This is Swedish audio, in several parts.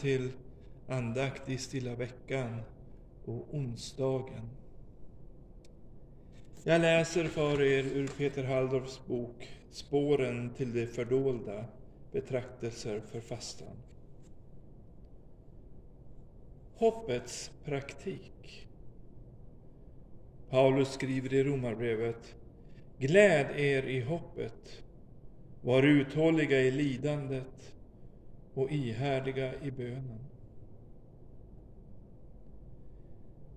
Till andakt i stilla veckan och onsdagen. Jag läser för er ur Peter Halldorfs bok Spåren till det fördolda, betraktelser för fastan. Hoppets praktik. Paulus skriver i Romarbrevet Gläd er i hoppet, var uthålliga i lidandet och ihärdiga i bönen.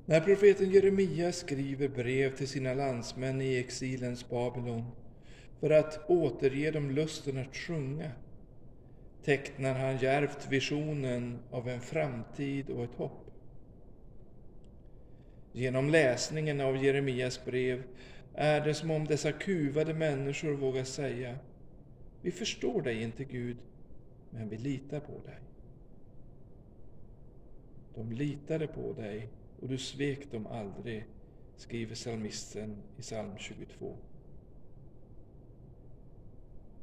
När profeten Jeremia skriver brev till sina landsmän i exilens Babylon för att återge dem lusten att sjunga tecknar han djärvt visionen av en framtid och ett hopp. Genom läsningen av Jeremias brev är det som om dessa kuvade människor vågar säga Vi förstår dig inte Gud, men vi litar på dig. De litade på dig och du svek dem aldrig, skriver psalmisten i psalm 22.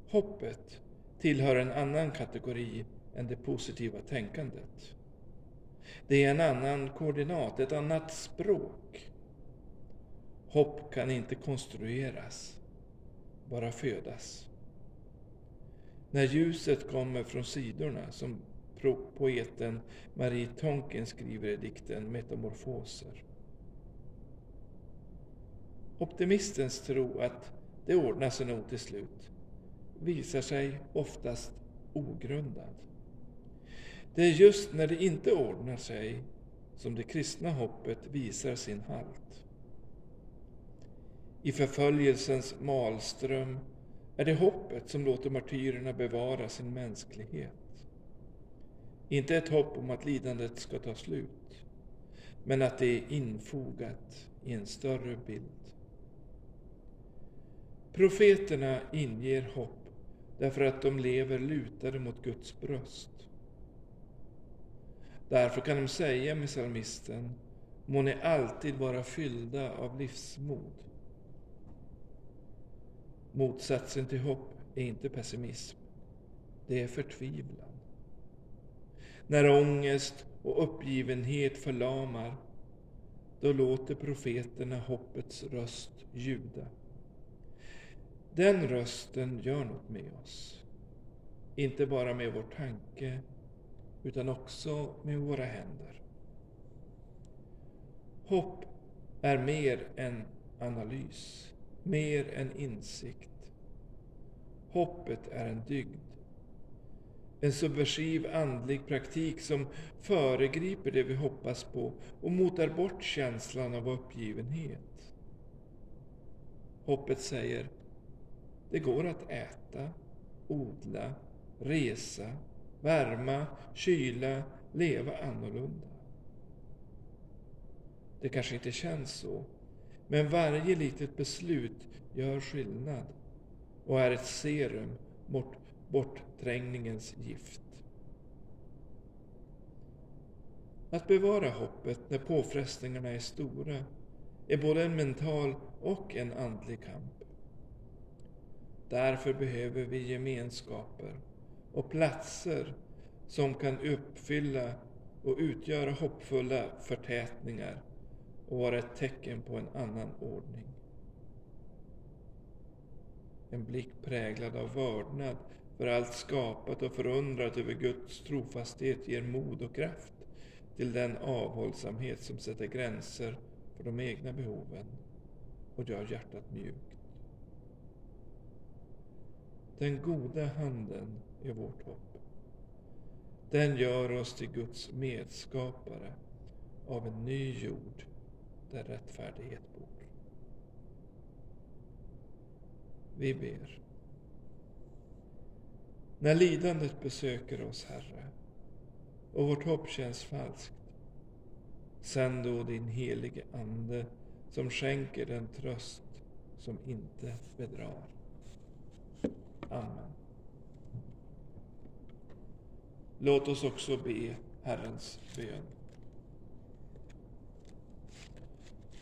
Hoppet tillhör en annan kategori än det positiva tänkandet. Det är en annan koordinat, ett annat språk. Hopp kan inte konstrueras, bara födas. När ljuset kommer från sidorna, som poeten Marie Tonkin skriver i dikten Metamorfoser. Optimistens tro att det ordnar sig nog till slut visar sig oftast ogrundad. Det är just när det inte ordnar sig som det kristna hoppet visar sin halt. I förföljelsens malström är det hoppet som låter martyrerna bevara sin mänsklighet. Inte ett hopp om att lidandet ska ta slut, men att det är infogat i en större bild. Profeterna inger hopp därför att de lever lutade mot Guds bröst. Därför kan de säga med psalmisten, må ni alltid vara fyllda av livsmod. Motsatsen till hopp är inte pessimism, det är förtvivlan. När ångest och uppgivenhet förlamar, då låter profeterna hoppets röst ljuda. Den rösten gör något med oss. Inte bara med vår tanke, utan också med våra händer. Hopp är mer än analys, mer än insikt. Hoppet är en dygd. En subversiv andlig praktik som föregriper det vi hoppas på och motar bort känslan av uppgivenhet. Hoppet säger, det går att äta, odla, resa, värma, kyla, leva annorlunda. Det kanske inte känns så, men varje litet beslut gör skillnad och är ett serum mot bortträngningens gift. Att bevara hoppet när påfrestningarna är stora är både en mental och en andlig kamp. Därför behöver vi gemenskaper och platser som kan uppfylla och utgöra hoppfulla förtätningar och vara ett tecken på en annan ordning. En blick präglad av vördnad för allt skapat och förundrat över Guds trofasthet ger mod och kraft till den avhållsamhet som sätter gränser för de egna behoven och gör hjärtat mjukt. Den goda handen är vårt hopp. Den gör oss till Guds medskapare av en ny jord där rättfärdighet bor. Vi ber. När lidandet besöker oss, Herre, och vårt hopp känns falskt, sänd då din helige Ande som skänker den tröst som inte bedrar. Amen. Låt oss också be Herrens bön.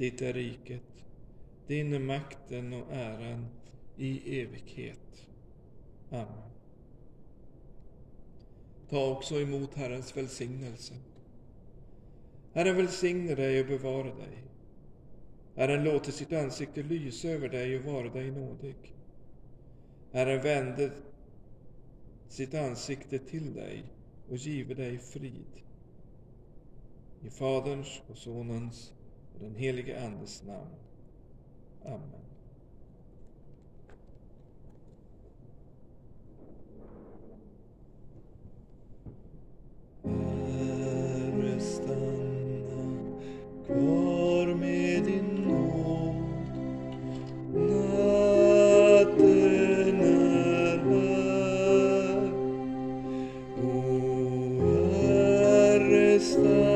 Ditt är riket, din är makten och äran i evighet. Amen. Ta också emot Herrens välsignelse. Herren välsigne dig och bevara dig. Herren låter sitt ansikte lysa över dig och vara dig nådig. Herren vände sitt ansikte till dig och give dig frid. I Faderns och Sonens den helige Andes namn. Amen. Herre, stanna kvar med din nåd. Natten är här. O Herre, stanna